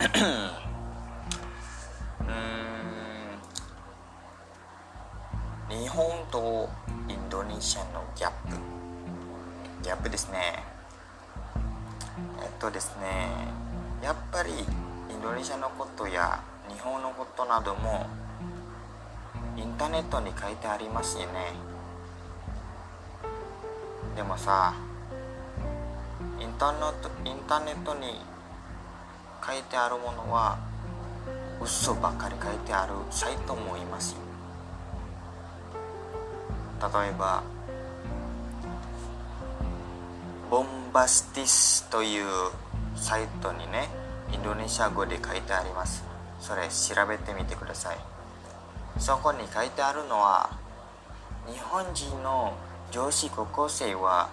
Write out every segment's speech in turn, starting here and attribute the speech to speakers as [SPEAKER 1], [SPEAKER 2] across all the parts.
[SPEAKER 1] うん。日本とインドネシアのギャップ。ギャップですね。えっとですね。やっぱりインドネシアのことや日本のことなどもインターネットに書いてありますよね。でもさインターネットインターネットに書いてあるものは嘘ばかり書いてあるサイトもいますよ。例えばボンバスティスというサイトにねインドネシア語で書いてあります。それ調べてみてください。そこに書いてあるのは日本人の女子高校生は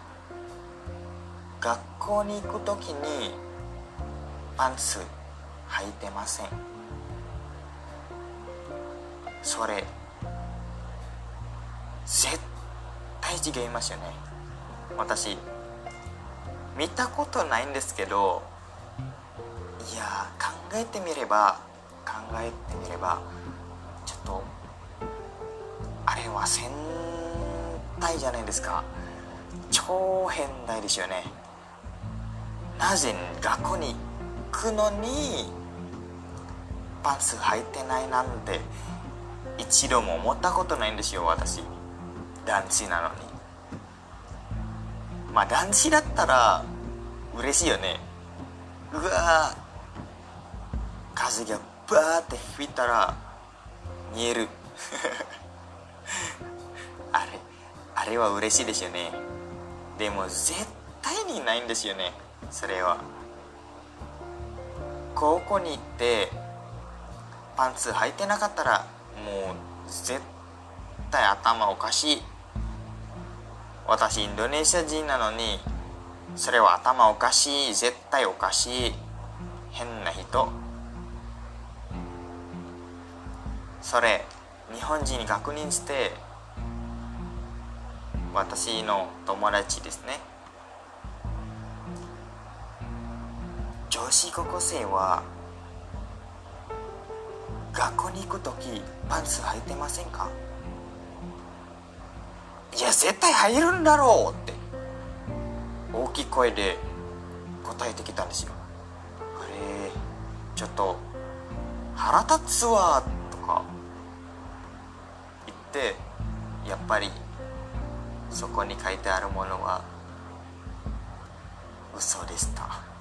[SPEAKER 1] 学校に行く時にパンツ履いてません。それ絶対違いますよね。私見たことないんですけどいや考えてみれば考えてみればちょっとあれは戦隊じゃないですか。超変態ですよね。なぜ学校にくのにパンツ履いてないなんて一度も思ったことないんですよ私。男子なのに。まあ男子だったら嬉しいよね。うわ風がバーって吹いたら見える。あれあれは嬉しいですよね。でも絶対にないんですよねそれは。高校に行ってパンツ履いてなかったらもう絶対頭おかしい。私インドネシア人なのにそれは頭おかしい。絶対おかしい。変な人。それ日本人に確認して私の友達ですね。女子高校生は学校に行く時パンツ履いてませんか？いや絶対入るんだろうって。大きい声で答えてきたんですよ。あれちょっと腹立つわとか言ってやっぱりそこに書いてあるものは嘘でした。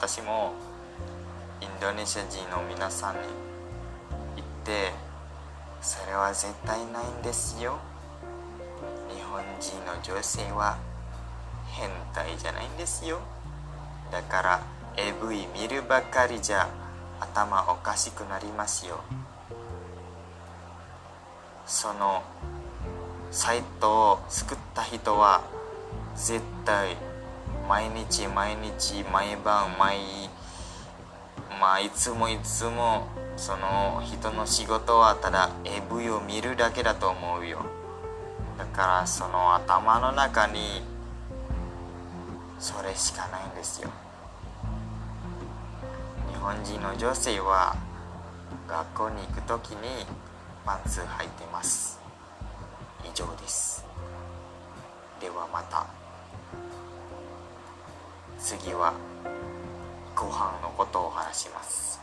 [SPEAKER 1] 私もインドネシア人の皆さんに言ってそれは絶対ないんですよ。日本人の女性は変態じゃないんですよ。だから AV 見るばかりじゃ頭おかしくなりますよ。そのサイトを作った人は絶対毎日毎日毎晩毎まあいつもいつもその人の仕事はただ AV を見るだけだと思うよ。だからその頭の中にそれしかないんですよ。日本人の女性は学校に行く時にパンツ履いてます。以上です。ではまた。次はご飯のことを話します。